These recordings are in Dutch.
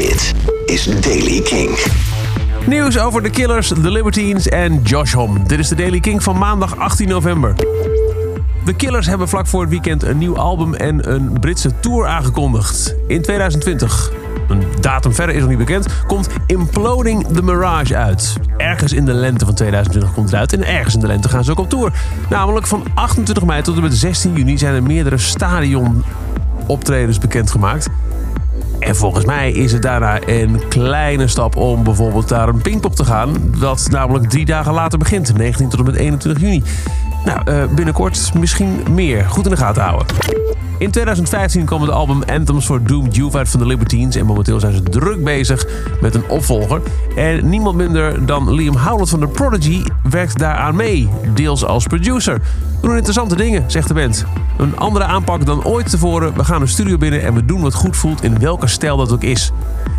Dit is Daily King. Nieuws over de Killers, The Libertines en Josh Homme. Dit is de Daily King van maandag 18 november. De Killers hebben vlak voor het weekend een nieuw album en een Britse tour aangekondigd. In 2020, een datum verder is nog niet bekend, komt Imploding the Mirage uit. Ergens in de lente van 2020 komt het uit en ergens in de lente gaan ze ook op tour. Namelijk van 28 mei tot en met 16 juni zijn er meerdere stadion optredens bekendgemaakt. En volgens mij is het daarna een kleine stap om bijvoorbeeld naar een Pinkpop te gaan. Dat namelijk drie dagen later begint, 19 tot en met 21 juni. Nou, eh, binnenkort misschien meer. Goed in de gaten houden. In 2015 kwam het album Anthems for Doomed Youth uit van de Libertines. En momenteel zijn ze druk bezig met een opvolger. En niemand minder dan Liam Howlett van The Prodigy werkt daaraan mee. Deels als producer. We doen interessante dingen, zegt de band. Een andere aanpak dan ooit tevoren. We gaan een studio binnen en we doen wat goed voelt in welke stijl dat ook is.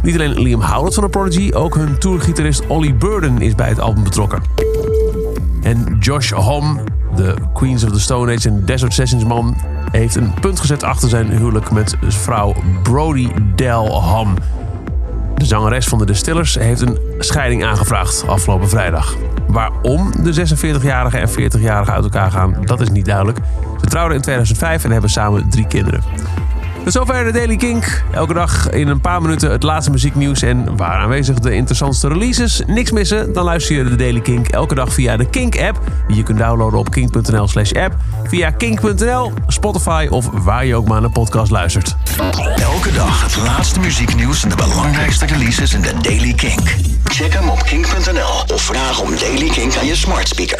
Niet alleen Liam Howlett van The Prodigy, ook hun tourgitarist Ollie Burden is bij het album betrokken. En Josh Homme, de Queens of the Stone Age en Desert Sessions man, heeft een punt gezet achter zijn huwelijk met vrouw Brody Del Ham. De zangeres van de Distillers heeft een scheiding aangevraagd afgelopen vrijdag. Waarom de 46-jarige en 40-jarige uit elkaar gaan, dat is niet duidelijk. Ze trouwden in 2005 en hebben samen drie kinderen. Zover de Daily Kink. Elke dag in een paar minuten het laatste muzieknieuws en waar aanwezig de interessantste releases. Niks missen, dan luister je de Daily Kink elke dag via de Kink-app. Die je kunt downloaden op kink.nl slash app. Via kink.nl, Spotify of waar je ook maar naar podcast luistert. Elke dag het laatste muzieknieuws en de belangrijkste releases in de Daily Kink. Check hem op kink.nl of vraag om Daily Kink aan je smart speaker.